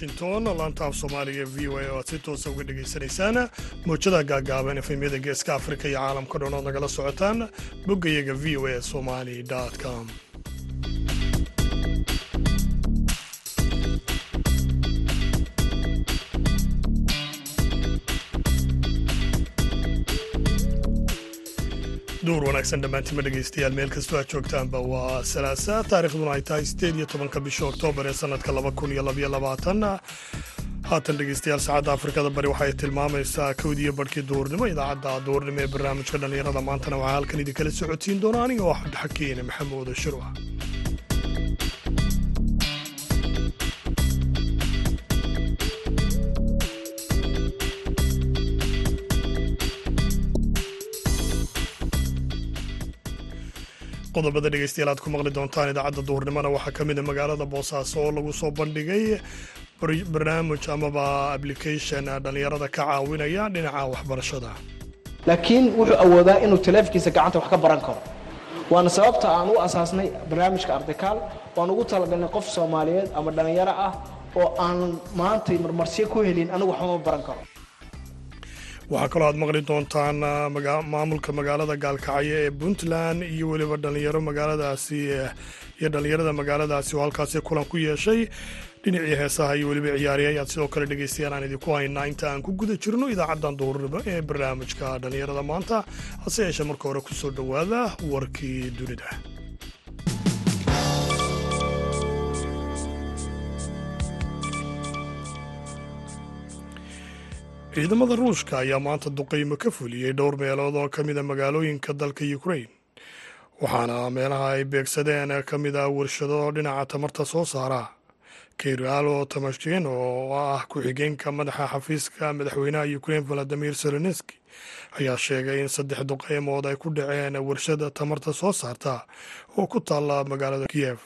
washington laanta af soomaaliga v o a oo aad si toosa uga dhegaysanaysaan mowjada gaagaaban efemyada geeska afrika iyo caalamka dhan ood nagala socotaan. Boggayaga v o a somali com duur wanaagsan dhammaantima dhegaystayaal meel kastoo aad joogtaanba waa salaasa taarikhduna ay tahay sideed iyo tobanka bisha oktoobar ee sannadka laba kun iyo labaiyo labaatan haatan dhegaystayaal saacadda afrikada bari waxay tilmaamaysaa kowdiyo barhkii duurnimo idaacadda duurnimo ee barnaamijka dhallinyarada maantana waxaa halkan idinkala socotiin doona aniga oo xabdixakiine maxamuud shirwa qodobada dhegeystayaal aad ku maqli doontaan idaacadda duurnimona waxaa ka mida magaalada boosaaso oo lagu soo bandhigay barnaamij amaba application dhallinyarada ka caawinaya dhinaca waxbarashada. Laakiin wuxuu awoodaa inuu taleefankiisa gacanta wax ka baran karo. Waana sababta aan u asaasnay barnaamijka ardikaal waan ugu talagalnay qof soomaaliyeed ama dhallinyaro ah oo aan maantay marmarsiyo ku helin anigu waxba ma baran karo waxaa kaloo aad maqli doontaan maamulka magaalada gaalkacyo ee puntland iyo weliba dhalinyaro magaaladaasi iyo dhallinyarada magaaladaasi oo halkaasi kulan ku yeeshay. Dhinacii heesaha iyo weliba ciyaariya ayaad sidoo kale dhegaystayaal aan idinku haynaa inta aan ku guda jirno idaacaddan duurnimo ee barnaamijka dhallinyarada maanta. Hase yeeshee marka hore ku soo dhowaada warkii dunida ciidamada ruushka ayaa maanta duqaymo ka fuliyey dhowr meelood oo ka mida magaalooyinka dalka ukrain waxaana meelaha ay beegsadeen ka mid ah warshado dhinaca tamarta soo saara keyraalo tamashkin oo ah ku-xigeenka madaxa xafiiska madaxweynaha ukrain valadimir zelenski ayaa sheegay in saddex duqaymood ay ku dhaceen warshada tamarta soo saarta oo ku taalla magaalada kiyef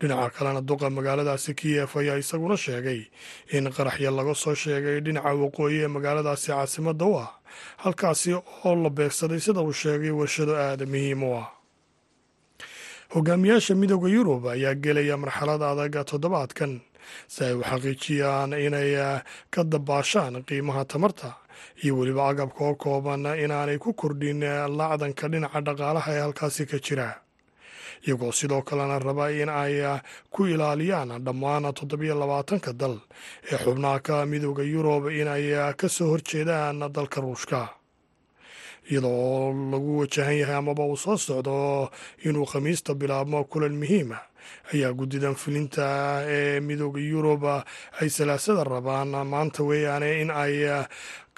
dhinaca kalena duqa magaaladaasi kiyef ayaa isaguna sheegay in qaraxya laga soo sheegay dhinaca waqooyi ee magaaladaasi caasimadda u ah halkaasi oo la beegsaday sida uu sheegay warshado aada muhiim u ah. Hogaamiyaasha midooda yurub ayaa gelaya marxalad adag toddobaadkan si ay u xaqiijiyaan inay ka dabaashaan qiimaha tamarta iyo weliba agabka oo kooban inaanay ku kordhin lacdanka dhinaca dhaqaalaha ee halkaasi ka jira iyagoo sidoo kalena raba in ay ku ilaaliyaan dhammaan toddobiyo labaatanka dal ee xubnaha ka midooda yurub inay ka soo horjeedaan dalka ruushka. Iyadoo lagu wajahan yahay amaba uu soo socdo inuu khamiista bilaabmo kulan muhiima ayaa guddidan fulinta ee midooda yurub ay salaasada rabaan. Maanta weeyaane in ay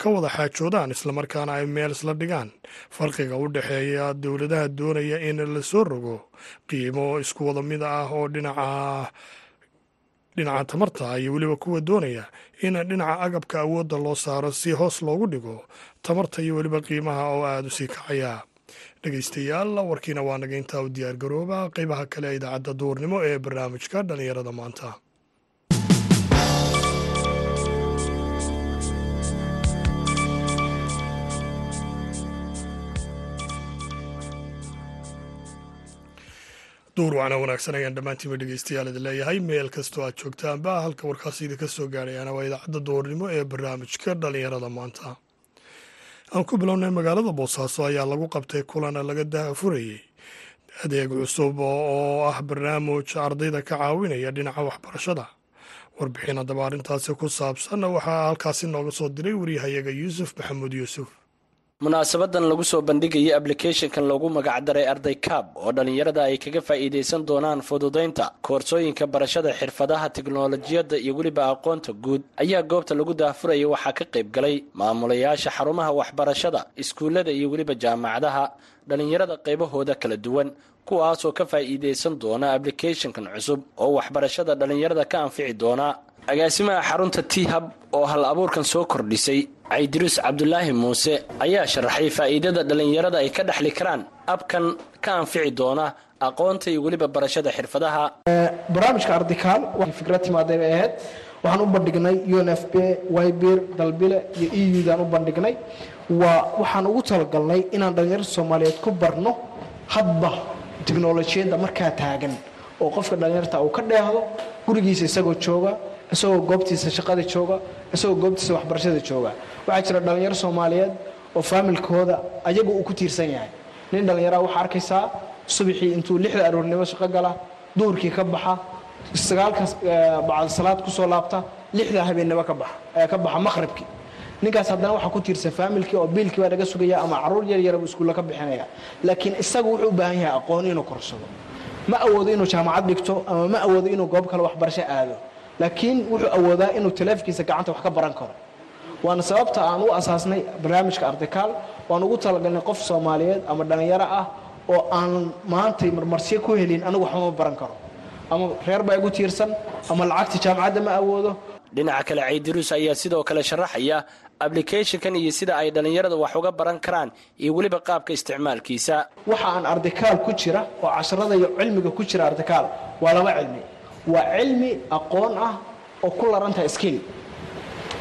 ka wada xaajoodaan islamarkaana ay meel isla dhigaan. Farqiga u dhexeeya dowladaha doonaya in la soo rogo qiimo isku wada mid ah oo dhinaca dhinaca tamarta iyo weliba kuwa doonaya in dhinaca agabka awoodda loo saaro si hoos loogu dhigo tamarta iyo weliba qiimaha oo aada u sii kacaya dhegaystayaal warkiina waa naga intaa u diyaar garooba. Qeybaha kale ee idaacadda duurnimo ee barnaamijka dhallinyarada maanta. Duur wacna wanaagsan ayaan dhammaantiinba dhegeystayaal idin leeyahay. Meel kastoo aad joogtaanba halka warkaasi idinka soo gaadhayaana waa idaacadda duurnimo ee barnaamijka dhallinyarada maanta aan ku bilownay magaalada boosaaso ayaa lagu qabtay kulan laga daafurayey adeeg cusub oo ah barnaamij ardayda ka caawinaya dhinaca waxbarashada. Warbixin haddaba arrintaasi ku saabsan waxaa halkaasi nooga soo diray waryahayaga yuusuf maxamuud yuusuf munaasabadan lagu soo bandhigayay ablicathonkan loogu magacdaray arday kaab oo dhallinyarada ay kaga faa'iidaysan doonaan fududaynta koorsooyinka barashada xirfadaha tiknolojiyadda iyo weliba aqoonta guud. Ayaa goobta lagu daafurayay waxaa ka qayb galay maamulayaasha xarumaha waxbarashada iskuullada iyo weliba jaamacadaha dhallinyarada qaybahooda kala duwan kuwaasoo ka faa'iidaysan doona ablicathonkan cusub oo waxbarashada dhallinyarada ka anfici doona. Agaasimaha xarunta t-hab oo hal abuurkan soo kordhisay caydiruus cabdulaahi muuse ayaa sharaxay faa'iidada dhallinyarada ay ka dhexli karaan abkan ka anfici doona aqoonta iyo weliba barashada xirfadaha. Barnaamijka ardikaal fikrad timaaday bay ahayd. Waxaan u bandhignay un wybir dalbile iyo e u bandhignay. Waa waxaan ugu talagalnay inaan dhallinyarada soomaaliyeed ku barno hadba tiknolojiyadda markaa taagan oo qofka dhallinyarta uu ka dheehdo gurigiisa isagoo jooga isagoo goobtiisa shaqada jooga isagoo goobtiisa waxbarashada jooga. Waxaa jira dhallinyaro soomaaliyeed oo faamilkooda ayaga uu ku tiirsan yahay. Nin dhallinyaraa waxaa arkaysaa subaxii intuu lixda aroornimo shaqo gala duhurkii ka baxa sagaalka bacda salaad ku soo laabta lixda habeennimo ka baxa ka baxa maqhribkii ninkaas haddana waxaa ku tiirsan faamilkii oo biilkii baa laga sugaya ama carruur yar yaraba iskuulla ka bixinaya. Laakiin isagu wuxuu u baahan yahay aqoon inuu korsado. Ma awoodo inuu jaamacad dhigto ama ma awoodo inuu goob kale waxbarasho aado laakiin wuxuu awoodaa inuu taleefkiisa gacanta wax ka baran karo. Waana sababta aan u asaasnay barnaamijka ardikaal waan ugu talagalnay qof soomaaliyeed ama dhallinyaro ah oo aan maantay marmarsiyo ku helin anigu waxba ma baran karo. Ama reer baa igu tiirsan ama lacagta jaamacadda ma awoodo. Dhinaca kale caydiruus ayaa sidoo kale sharaxaya ablicathonkan iyo sida ay dhallinyarada wax uga baran karaan iyo weliba qaabka isticmaalkiisa. Waxa aan ardikaal ku jira oo casharada iyo cilmiga ku jira ardikaal waa laba cilmi waa cilmi aqoon ah oo ku larantaha skill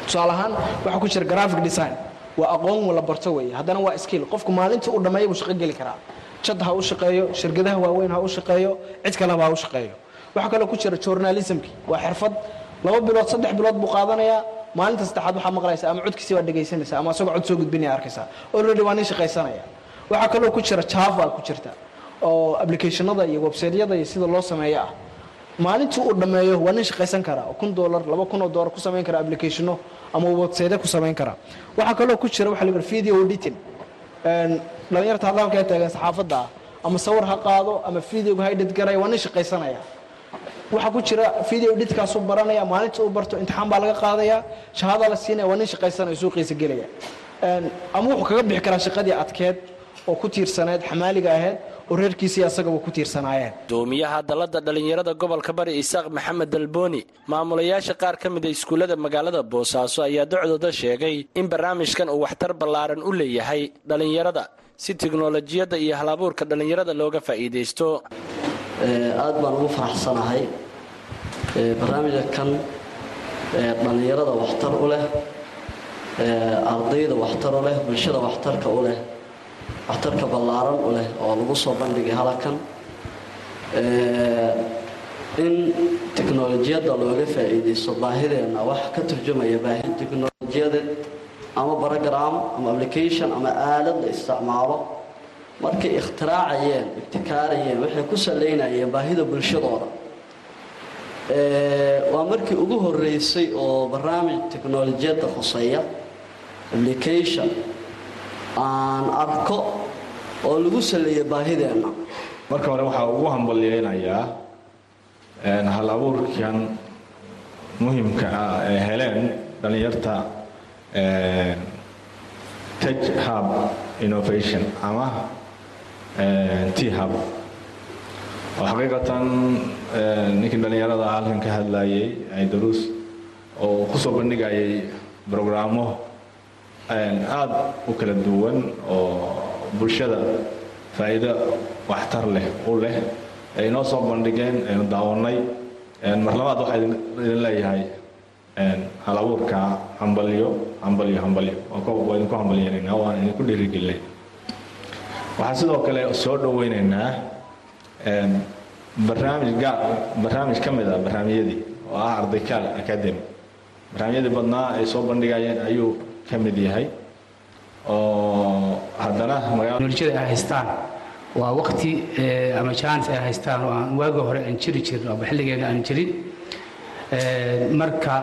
tusaale ahaan waxaa ku jira graphic design. Waa aqoon la barto weeye. Haddana waa skill. Qofku maalintii uu dhammeeya buu shaqo geli karaa. Jad ha u shaqeeyo shirkadaha waaweyn ha u shaqeeyo cid kaleba ha u shaqeeyo. Waxaa kaloo ku jira journalismki. Waa xirfad. Laba bilood saddex bilood buu qaadanayaa maalinta saddexaad waxaa maqlaysa ama codkiisi waa dhegaysanaysa ama asagoo cod soo gudbinaya arkaysaa already waa nin shaqaysanaya waxaa kaloo ku jira java ku jirta oo applicationada iyo websiteyada iyo sida loo sameeyo ah maalintii uu dhammeeyo waa nin shaqaysan kara kun dolar laba kun oo dolar ku samayn kara applicationo ama website ku samayn kara. Waxaa kaloo ku jira waxa la yidhaha video editing. Dhalinyarta hadda halkaa taagan saxaafadda ah ama sawir ha qaado ama videoga ha edit garaya waa nin shaqaysanaya. Waxaa ku jira video editkaasuu baranaya maalinta uu barto imtixaan baa laga qaadaya shahaada la siinaya waa nin shaqaysanaya suuqiisa gelaya. Ama wuxuu kaga bixi karaa shaqadii adkeed oo ku tiirsaneed xamaaliga ahayd oo reerkiisii asagaba ku tiirsanaayeen. Doomiyaha dalladda dhallinyarada gobolka bari isaaq maxamed dalbooni maamulayaasha qaar ka mida iskuullada magaalada boosaaso ayaa docdooda sheegay in barnaamijkan uu waxtar ballaaran u leeyahay dhallinyarada si tiknolojiyadda iyo halabuurka dhallinyarada looga faa'iidaysto. Aad baan ugu faraxsanahay. Barnaamijka kan dhallinyarada waxtar u leh. Ardayda waxtar u leh bulshada waxtarka u leh waxtarka ballaaran u leh oo lagu soo bandhigay halkan in tiknolojiyadda looga faa'iidaysto baahideenna wax ka turjumaya baahi tiknolojiyadeed ama brogram ama application ama aalad la isticmaalo. Markay ikhtiraacayeen ibtikaarayeen waxay ku salaynayeen baahida bulshadooda. Waa markii ugu horeysay oo barnaamij tiknolojiyadda khuseeya application aan arko oo lagu saleeyay baahideenna. Marka hore waxaa ugu hambalyeynayaa hal abuurkan muhimka ah ee heleen dhallinyarta tech hub innovation ama t hub oo xaqiiqatan ninkii dhallinyarada halkan ka hadlayay aydaruus oo ku soo bandhigayay brograamo aada u kala duwan oo bulshada faa'iido waxtar leh u leh. Ay noo soo bandhigeen aynu daawanay mar labaad waxaa idin leeyahay hal abuurka hambalyo hambalyo hambalyo. Waa idinku hambalyeynayna waan idinku dhiirigelinay waxaan sidoo kale soo dhoweynaynaa barnaamij gaar barnaamij ka mid ah barnaamijyadii oo ah ardaykaal academy. Barnaamijyadii badnaa ay soo bandhigayeen ayuu ka mid yahay oo haddana teknolojiyada ay haystaan. Waa waqti ama jaanis ay haystaan oo aan waagi hore aan jiri jirin oo xilligeeda aan jirin. Marka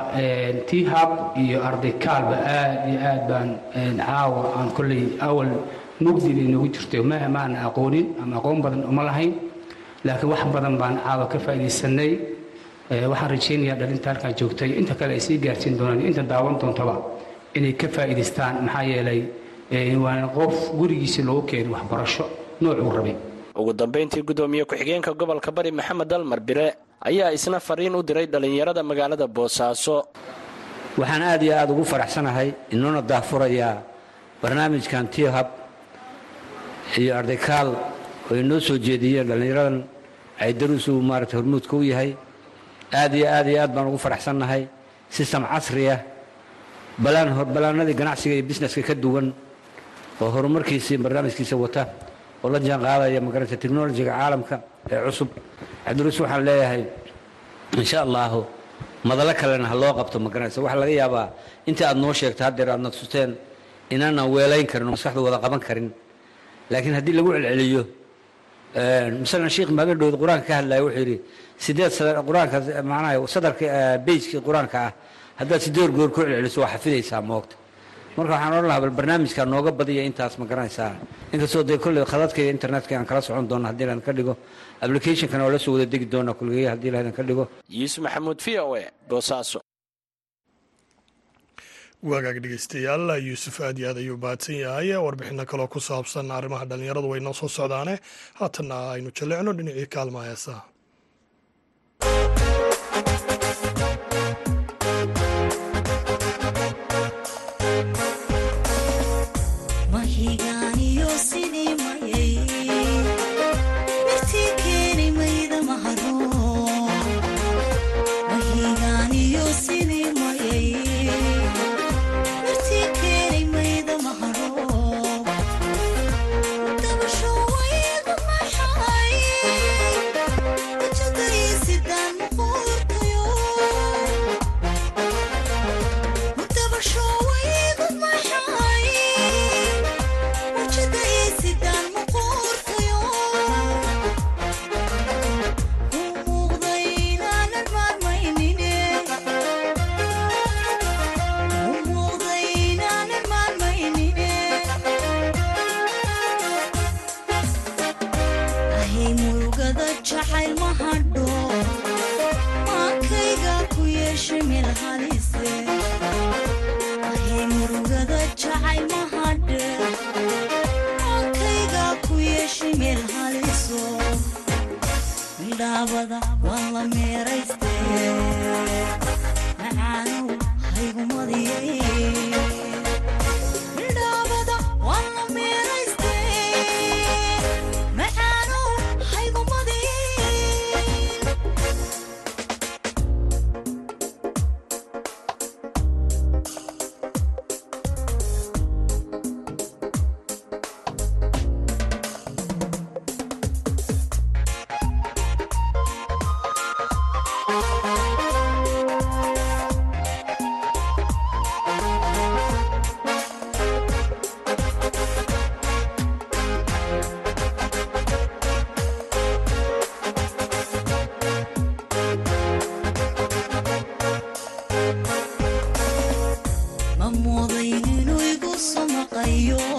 t hub iyo ardaykalba aad iyo aad baan caawa aan kolley awal mugdi bay noogu jirto ma maana aqoonin ama aqoon badan uma lahayn laakiin wax badan baan caawa ka faa'iidaysanay waxaan rajaynayaa dhalinta halkaan joogtay. Inta kale ay sii gaarsiin doonaan inta daawan doontaba inay ka faa'iidaystaan maxaa yeelay waa qof gurigiisii loogu keenay waxbarasho noocuu rabay. Ugu dambayntii guddoomiye ku-xigeenka gobolka bari maxamed dalmar bire ayaa isna fariin u diray dhallinyarada magaalada boosaaso. Waxaan aad iyo aad ugu faraxsanahay inoona daafurayaa barnaamijkan t hub iyo ardaykaal oo inoo soo jeediyeen dhallinyaradan aydaruus uu maarata hormuudka u yahay. Aad iyo aad iyo aad baan ugu faraxsannahay sistem casriya balaanadii ganacsiga iyo busineska ka duwan oo horumarkiisii barnaamijkiisa wata oo la jaan qaadaya magarata technolojiga caalamka ee cusub. Cabdiruus waxaan leeyahay insha allahu madalo kalena ha loo qabto ma garanaysa waxaa laga yaabaa intii aad noo sheegto haddeer aadna tusteen inaanan weelayn karin oo maskaxda wada qaban karin. Laakiin haddii lagu celceliyo masalan sheekh maamildhowd qur'aanka ka hadlaya wuxuu yidhi sideed qur'aanka macnaha sadarka beyskii qur'aanka ah haddaad sideed goor ku celceliso waa xafidaysaa moogta. Marka waxaan odhan lahaa bal barnaamijka nooga badiya intaas ma garanaysaa. Inkastoo dee kolley khadadka iyo internetka aan kala socon doono haddii ladan ka dhigo applicationkana waa la soo wada degi doonaa kulligey haddii ladan ka dhigo. Yuusuf maxamuud v o e boosaaso waagaag dhegeystayaal yuusuf aad iyo aad ayuu mahadsan yahay. Warbixino kaloo ku saabsan arrimaha dhallinyaradu way noo soo socdaane. Haatanna aynu jallecno dhinacii kaalma heesaha wagaag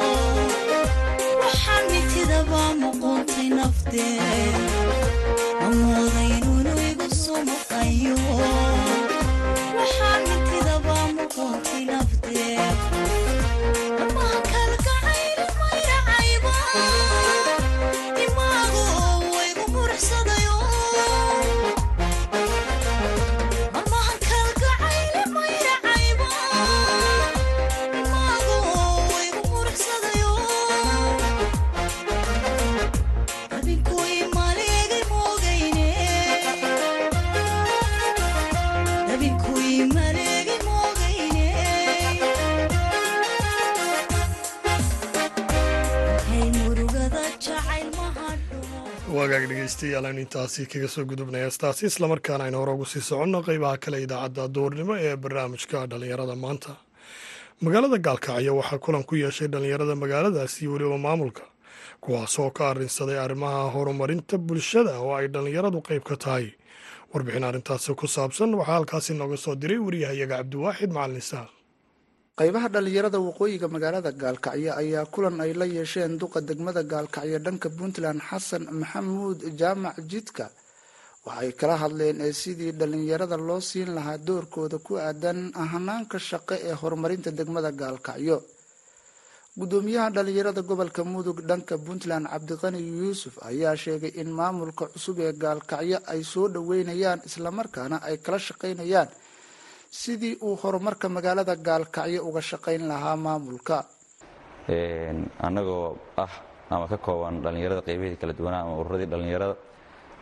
intaasi kaga soo gudubnay heestaasi islamarkaana aynu hore ugu sii soconno qeybaha kale idaacadda duurnimo ee barnaamijka dhallinyarada maanta. Magaalada gaalkacyo waxaa kulan ku yeeshay dhallinyarada magaaladaasi weliba maamulka kuwaas oo ka arrinsaday arrimaha horumarinta bulshada oo ay dhallinyaradu qayb ka tahay. Warbixin arrintaasi ku saabsan waxaa halkaasi nooga soo diray wariyahayaga cabdiwaaxid macalin isaaq qaybaha dhallinyarada waqooyiga magaalada gaalkacyo ayaa kulan ay la yeesheen duqa degmada gaalkacyo dhanka puntland xasan maxamuud jaamac jidka. Waxay kala hadleen ee sidii dhallinyarada loo siin lahaa doorkooda ku aadan hanaanka shaqo ee horumarinta degmada gaalkacyo. Gudoomiyaha dhallinyarada gobolka mudug dhanka puntland cabdiqani yuusuf ayaa sheegay in maamulka cusub ee gaalkacyo ay soo dhaweynayaan islamarkaana ay kala shaqaynayaan sidii uu horumarka magaalada gaalkacyo uga shaqayn lahaa maamulka. Annagoo ah ama ka kooban dhallinyarada qaybaheedii kala duwanaa ama ururadii dhallinyarada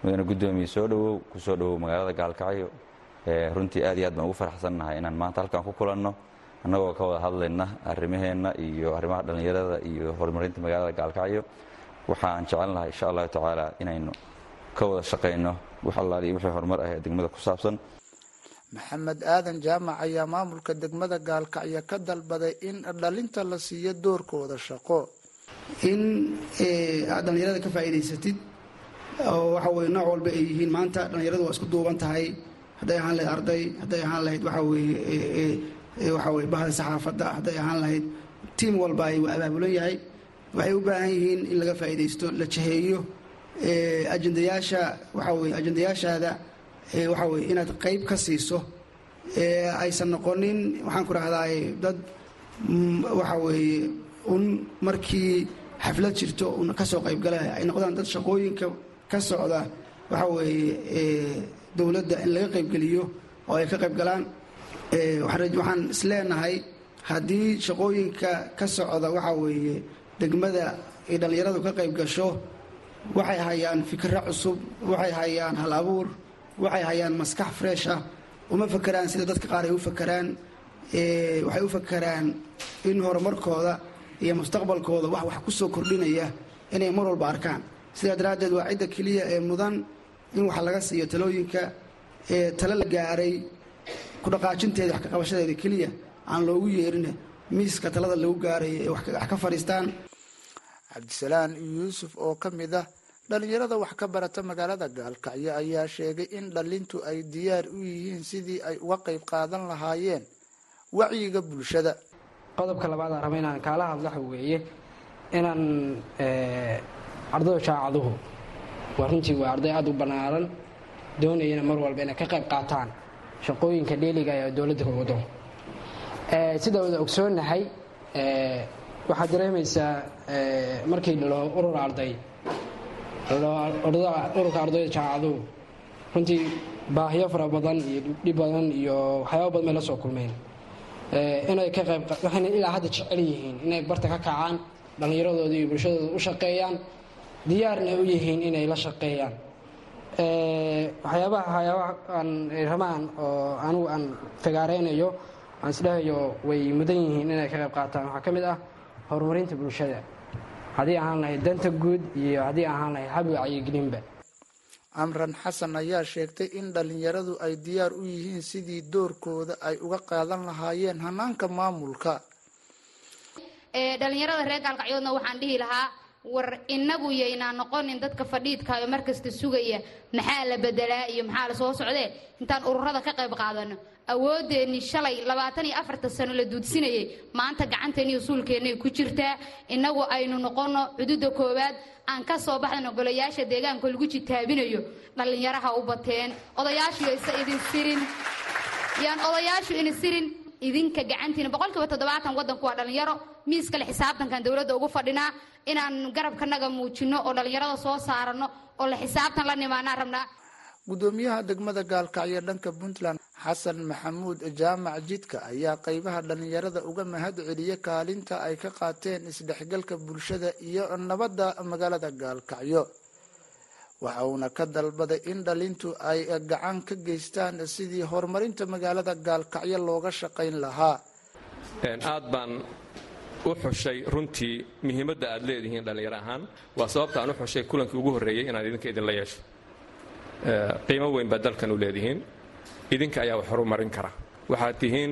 mudana guddoomiye soo dhowow ku soo dhowow magaalada gaalkacyo. Runtii aad iyo aad baan ugu faraxsannahay inaan maanta halkan ku kulanno annagoo ka wada hadlayna arrimaheenna iyo arrimaha dhallinyarada iyo horumarinta magaalada gaalkacyo. Waxaan jecel lahay insha allahu tacaala inaynu ka wada shaqayno wax allaaliyo wixii horumar ah degmada ku saabsan maxamed aadan jaamac ayaa maamulka degmada gaalkacyo ka dalbaday in dhalinta la siiyo doorkooda shaqo. In aad dhallinyarada ka faa'iidaysatid oo waxa weye nooc walba ay yihiin maanta dhallinyaradu waa isku duuban tahay. Hadday ahaan lahayd arday hadday ahaan lahayd waxa weye waxa weye bahda saxaafadda hadday ahaan lahayd tiim walba ay abaabulan yahay. Waxay u baahan yihiin in laga faa'iidaysto la jaheeyo ajendayaasha waxa weye ajendayaashaada waxa weye inaad qayb ka siiso aysan noqonin waxaan ku rahdaa dad waxa weeye un markii xaflad jirto un ka soo qaybgalaya ay noqdaan dad shaqooyinka ka socda waxa weeye dowladda in laga qaybgeliyo oo ay ka qaybgalaan waxaan isleenahay haddii shaqooyinka ka socda waxa weeye degmada ay dhallinyaradu ka qayb gasho waxay hayaan fikro cusub waxay hayaan hal abuur waxay hayaan maskax fresh ah uma fakeraan sida dadka qaar ay u fakeraan waxay u fakeraan in horumarkooda iyo mustaqbalkooda wax wax ku soo kordhinaya inay mar walba arkaan. Sidaa daraaddeed waa cidda keliya ee mudan in wax laga siiyo talooyinka ee talo la gaaray ku dhaqaajinteeda wax ka qabashadeeda keliya aan loogu yeerin miiska talada lagu gaaray ee wax ka fadhiistaan. Cabdisalaan yuusuf oo ka mid ah dhallinyarada wax ka barata magaalada gaalkacyo ayaa sheegay in dhalintu ay diyaar u yihiin sidii ay uga qayb qaadan lahaayeen wacyiga bulshada. Qodobka labaad aan raba inaan kaala hadlo waxa weeye inaan ardayda jaacaduhu waa runtii waa arday aada u bannaaran doonayana mar walba inay ka qayb qaataan shaqooyinka dheeliga ee dowladda ka wado. Sida wada ogsoonnahay waxaad dareemaysaa markii loo urur arday ururka ardayda jaacaduhu runtii baahiyo fara badan iyo dhib badan iyo waxyaaba badan bay la soo kulmeen. Inay ka qayb waxayna ilaa hadda jecel yihiin inay barta ka kacaan dhallinyaradooda iyo bulshadooda u shaqeeyaan diyaarna u yihiin inay la shaqeeyaan. Waxyaabaha waxyaabaha aan ramaan oo anigu aan fagaareynayo aan isdhahayo way mudan yihiin inay ka qayb qaataan. Waxaa ka mid ah horumarinta bulshada haddii ahaan lahayd danta guud iyo haddii ahaan lahayd hab wacyigelinba amran xasan ayaa sheegtay in dhallinyaradu ay diyaar u yihiin sidii doorkooda ay uga qaadan lahaayeen hanaanka maamulka. Dhalinyarada reer gaalkacyoodna waxaan dhihi lahaa war inagu yaynaa noqonin dadka fadhiidkaayo markasta sugaya. Maxaa la bedelaa iyo maxaa la soo socdee? Intaan ururada ka qayb qaadano awoodeeni shalay labaatan iyo afarta sano la duudsinayay. Maanta gacanteeni iyo suulkeennay ku jirtaa inagu aynu noqono cududa koowaad. Aan ka soo baxdan ogolayaasha deegaanka lagu jitaabinayo. Dhallinyaraha u bateen. Odayaashu yaysa idin sirin yaan odayaashu idin sirin idinka gacantiina. Boqolkiiba toddobaatan waddanku waa dhallinyaro miiskale xisaabtankan dowladda ugu fadhinaa. Inaan garabkanaga muujino oo dhallinyarada soo saarano oo la xisaabtan la nimaanaan rabnaa. Gudoomiyaha degmada gaalkacyo dhanka puntland xasan maxamuud jaamac jidka ayaa qeybaha dhallinyarada uga mahad celiya kaalinta ay ka qaateen isdhexgalka bulshada iyo nabadda magaalada gaalkacyo. Waxa uuna ka dalbaday in dhalintu ay gacan ka geystaan sidii horumarinta magaalada gaalkacyo looga shaqayn lahaa. Aad baan u xushay runtii muhiimadda aad leedihiin dhallinyaro ahaan. Waa sababta aan u xushay kulankii ugu horreeyey inaan idinka idinla yeesho. Qiimo weyn baa dalkan u leedihiin idinka ayaa wax horumarin kara. Waxaad tihiin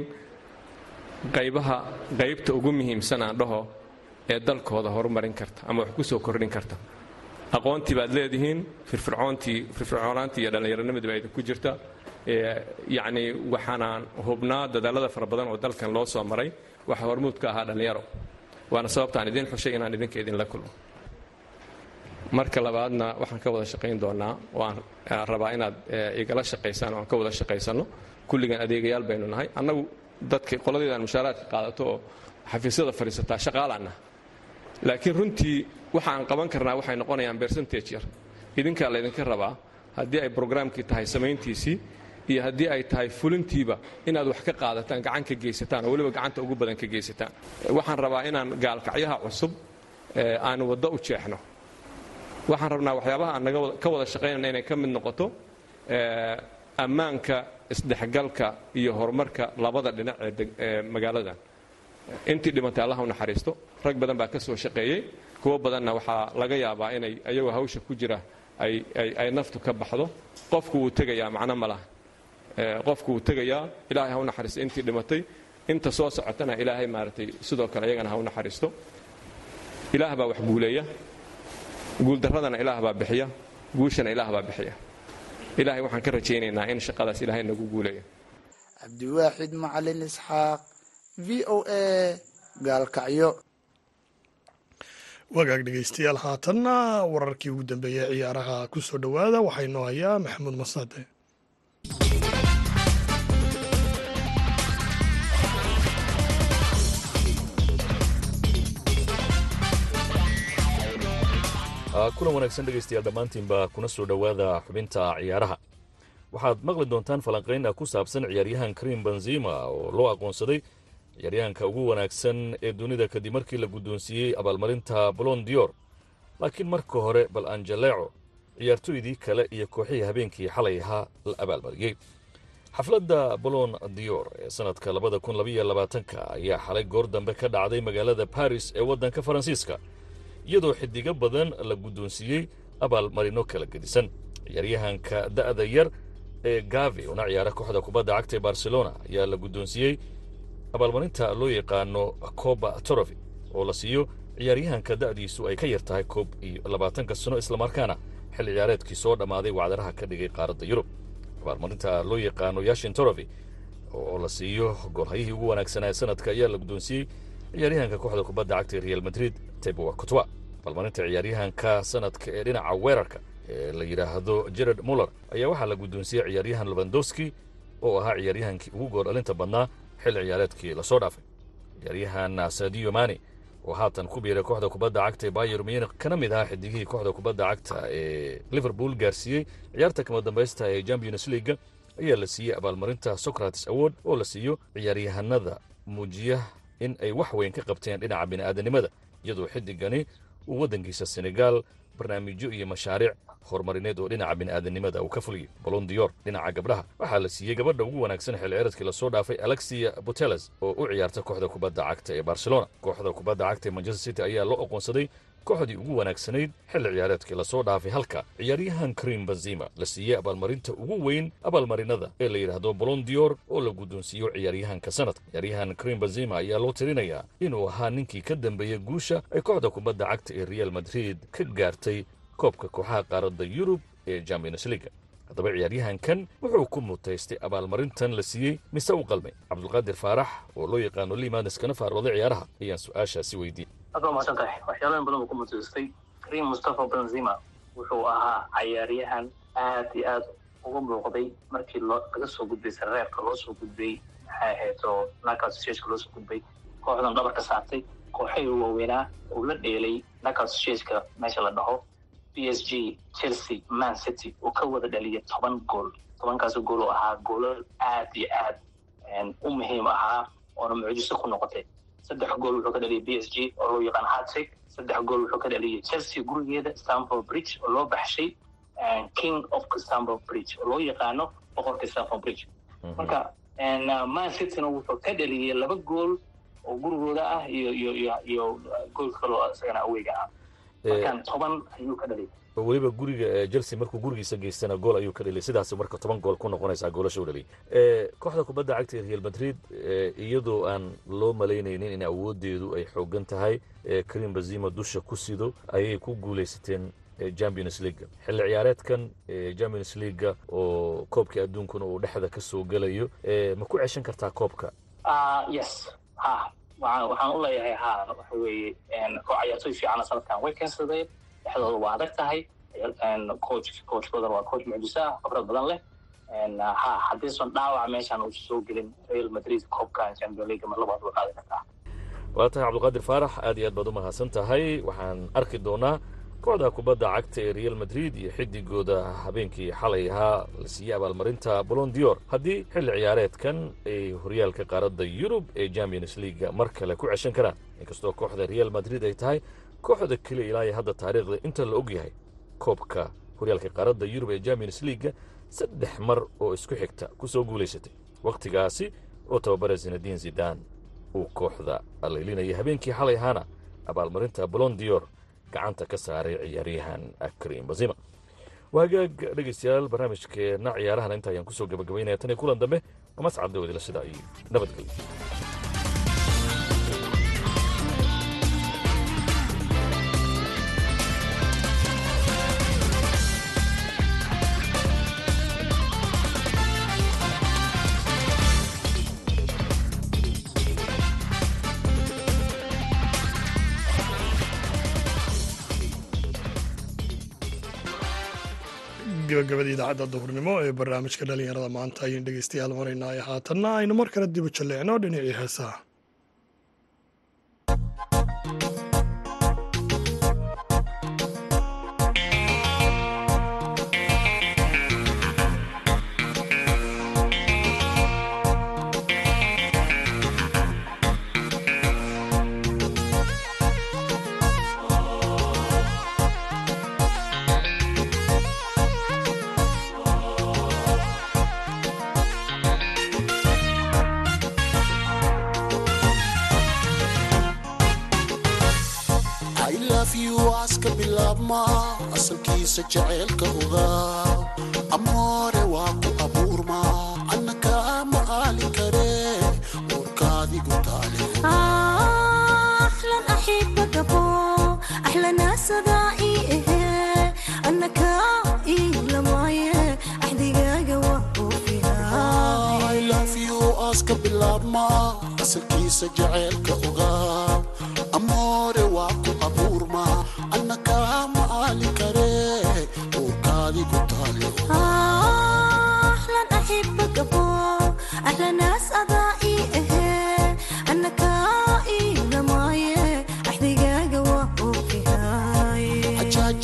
qaybaha qaybta ugu muhiimsan aan dhaho ee dalkooda horumarin karta ama wax ku soo kordhin karta. Aqoontii baad leedihiin firfircoontii firfircoonaantii iyo dhallinyaronimadii baa idinku jirta. Yacni waxaanaan hubnaa dadaalada fara badan oo dalkan loo soo maray. Waxa hormuud ka ahaa dhallinyaro. Waana sababtaan idiin xushay inaan idinka idinla kulmo marka labaadna waxaan ka wada shaqayn doonaa oo aan rabaa inaad igala shaqaysaan oo aan ka wada shaqaysanno. Kulligan adeegayaal baynu nahay. Annagu dadka qoladeedaan mushaaraadka qaadato oo xafiisyada fadhiisataa shaqaalaanah laakiin runtii waxa aan qaban karnaa waxay noqonayaan bercentage yar. Idinkaa laydinka rabaa haddii ay brograamkii tahay samayntiisii iyo haddii ay tahay fulintiiba inaad wax ka qaadataan gacan ka geysataan oo weliba gacanta ugu badan ka geysataan. Waxaan rabaa inaan gaalkacyaha cusub aan waddo u jeexno waxaan rabnaa waxyaabaha aan ka wada shaqaynayna inay ka mid noqoto ammaanka isdhexgalka iyo horumarka labada dhinac ee magaaladan intii dhimatay allah u naxariisto rag badan baa ka soo shaqeeyey. Kuwo badanna waxaa laga yaabaa inay ayagoo hawsha ku jira ay naftu ka baxdo. Qofku wuu tegayaa macno ma laha. Qofku wuu tegayaa ilaahay ha naxariisto intii dhimatay. Inta soo socotana ilaahay maaragtay sidoo kale iyagana ha naxariisto. Ilaah baa wax guuleeya guuldarradana ilaah baa bixiya guushana ilaah baa bixiya. Ilaahay waxaan ka rajaynaynaa in shaqadaas ilaahay nagu guuleeyo cabdiwaaxid macalin isxaaq v o a gaalkacyo. Wagaag dhegaystayaal haatanna wararkii ugu dambeeyey ciyaaraha ku soo dhowaada waxaa inoo hayaa maxamuud masaade kulan wanaagsan dhegaystayaal dhammaantiinba kuna soo dhowaada xubinta ciyaaraha. Waxaad maqli doontaan falanqayn ku saabsan ciyaaryahan karim benzima oo loo aqoonsaday ciyaaryahanka ugu wanaagsan ee dunida kadib markii la guddoonsiiyey abaalmarinta bolon dior laakiin marka hore bal anjaleeco ciyaartoydii kale iyo kooxihii habeenkii xalay ahaa la abaalmariyey. Xafladda bolon dior ee sannadka labada kun labaiyo labaatanka ayaa xalay goor dambe ka dhacday magaalada baris ee waddanka faransiiska iyadoo xidigo badan la guddoonsiiyey abaalmarino kala gedisan. Ciyaaryahanka da'da yar ee gavi una ciyaara kooxda kubadda cagta ee barcelona ayaa la guddoonsiiyey abaalmarinta loo yaqaano coba torofi oo la siiyo ciyaaryahanka da'diisu ay ka yar tahay koob iyo labaatanka sano islamarkaana xil ciyaareedkii soo dhammaaday wacdaraha ka dhigay qaaradda yurub. Abaalmarinta loo yaqaano yashin torofi oo la siiyo goolhayihii ugu wanaagsanaa sanadka ayaa la guddoonsiiyey ciyaaryahanka kooxda kubadda cagta ee real madrid tebowa cotwa abaalmarinta ciyaaryahanka sanadka ee dhinaca weerarka ee la yidhaahdo jared muller ayaa waxaa la guddoonsiiyey ciyaaryahan lobandowski oo ahaa ciyaaryahankii ugu gool dhalinta badnaa xil ciyaareedkii la soo dhaafay. Ciyaaryahan sadio mani oo haatan ku biiray kooxda kubadda cagta ee bayer munich kana mid ahaa xidigihii kooxda kubadda cagta ee liverpool gaarsiiyey ciyaarta kama dambaysta ee champions leaga ayaa la siiyey abaalmarinta socrates award oo la siiyo ciyaaryahanada muujiya in ay wax weyn ka qabteen dhinaca bini'aadanimada iyadoo xiddigani uu waddankiisa senegaal barnaamijyo iyo mashaariic horumarineed oo dhinaca bini'aadanimada uu ka fuliyey bolon dior dhinaca gabdhaha waxaa la siiyey gabadha ugu wanaagsan xil la soo dhaafay alexia buteles oo u ciyaarta kooxda kubadda cagta ee barcelona. Kooxda kubadda cagta ee manchester city ayaa loo aqoonsaday kooxdii ugu wanaagsanayd xilli ciyaareedkii la soo dhaafay halka ciyaaryahan karim benzima la siiyey abaalmarinta ugu weyn abaalmarinada ee la yidhaahdo bolon dior oo la guddoonsiiyo ciyaaryahanka sanadka. Ciyaaryahan karim benzima ayaa loo tirinayaa inuu ahaa ninkii ka dambeeya guusha ay kooxda kubadda cagta ee real madrid ka gaartay koobka kooxaha qaaradda yurub ee champions leaga haddaba ciyaaryahankan wuxuu ku mutaystay abaalmarintan la siiyey mise u qalmay cabdulqaadir faarax oo loo yaqaano limanes kana faarooday ciyaaraha. Ayaan su'aashaasi weydiiyey aad waa mahadsan tahay waxyaalahan badan buu ku mutaystay karim mustafa benzima wuxuu ahaa cayaaryahan aad iyo aad uga muuqday markii laga soo gudbay sareerka loo soo gudbay maxay ahayd oo stageka loo soo gudbay. Kooxdan dhabarka saartay kooxihii waaweynaa uu la dheelay stageka meesha la dhaho. B s g chelsea man city uu ka wada dhaliyay toban gool. Tobankaas gool oo ahaa goolal aad iyo aad u muhiim ahaa oona mucjiso ku noqotay saddex gool wuxuu ka dhaliyay b s g oo loo yaqaan hatrick saddex gool wuxuu ka dhaliyay chelsea gurigeeda stamford bridge oo loo baxshay king of stamford bridge oo loo yaqaano boqorka stamford bridge. Marka man cityna wuxuu ka dhaliyay laba gool oo gurigooda ah iyo iyo iyo iyo gool kaloo isagana aweyga ah. Markaan toban ayuu ka dhaliyay weliba guriga chelsea markuu gurigiisa geystana gool ayuu ka dhaliyay. Sidaas marka toban gool ku noqonaysaa goolasha u dhaliyay. Kooxda kubadda cagta real madrid iyadoo aan loo malaynaynin in awoodeedu ay xoogan tahay karim bazima dusha ku sido ayay ku guulaysateen champions leaga xilli ciyaareedkan champions leaga oo koobkii adduunkuna uu dhexda ka soo gelayo ma ku ceshan kartaa koobka? Yes. Ha waxaan u leeyahay ha waxa weeye cayaartoy fiicana sanadkan way keensadeen dhexdooda waa adag tahay coach coachkoodan waa coach mucjiso ah badan leh. Ha haddiisan dhaawac meeshaan uu soo gelin real madrid koobkan champion league labaad waa qaadi kartaa. Waa tahay cabdulqaadir faarax aad iyo aad baad u mahadsan tahay. Waxaan arki doonaa kooxda kubadda cagta ee real madrid iyo xidigooda habeenkii xalay ahaa la siiyey abaalmarinta bolon dior haddii xilli ciyaareedkan ay horyaalka qaaradda yurub ee champions leaga mar kale ku ceshan karaan inkastoo kooxda real madrid ay tahay kooxda keliya ilaahay hadda taariikhda inta la og yahay koobka horyaalka qaaradda yurub ee champions leaga saddex mar oo isku xigta ku soo guulaysatay. Wakhtigaasi oo tababara zinadiin zidan uu kooxda allaylinaya habeenkii xalay ahaana abaalmarinta bolon dior gacanta ka saaray ciyaaryahan karim bazima waa hagaag dhegaystayaal barnaamijkeenna ciyaarahana inta ayaan ku soo gabagabaynaya tan iyo kulan dambe mascad dawadila sidaa iyo nabadgelyo gabagabada idaacadda duhurnimo ee barnaamijka dhalinyarada maanta ayaynu dhegeystayaal maraynaa ee haatanna aynu mar kale dib u jalleecno dhinacii heesaha ma asalkiisa jacaylka ogaa amoore waa ku abuurma anna kaa maqaalin kare uurkaadigu taale aska bilaabma asalkiisa jacaylka ogaa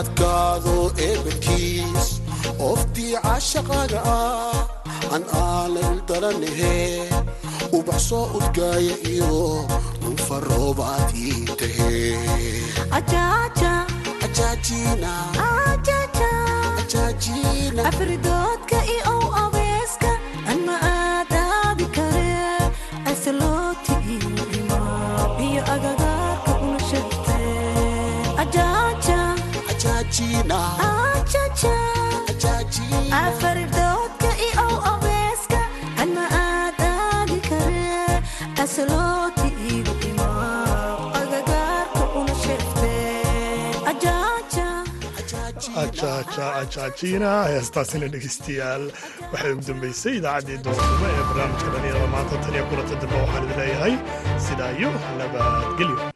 adkaado eebadkiis oftii cashaqaaga ah an aana ildaranahee ubaxsoo udgaaya iyo ufaroobaad ii tahee ajaajiina heestaasina dhegeystayaal waxay ugu dambeysay idaacaddii doornimo ee barnaamijka dhalinyarada maanta tan iyo kulanta dambe waxaan idin leeyahay sidaa nabadgelyo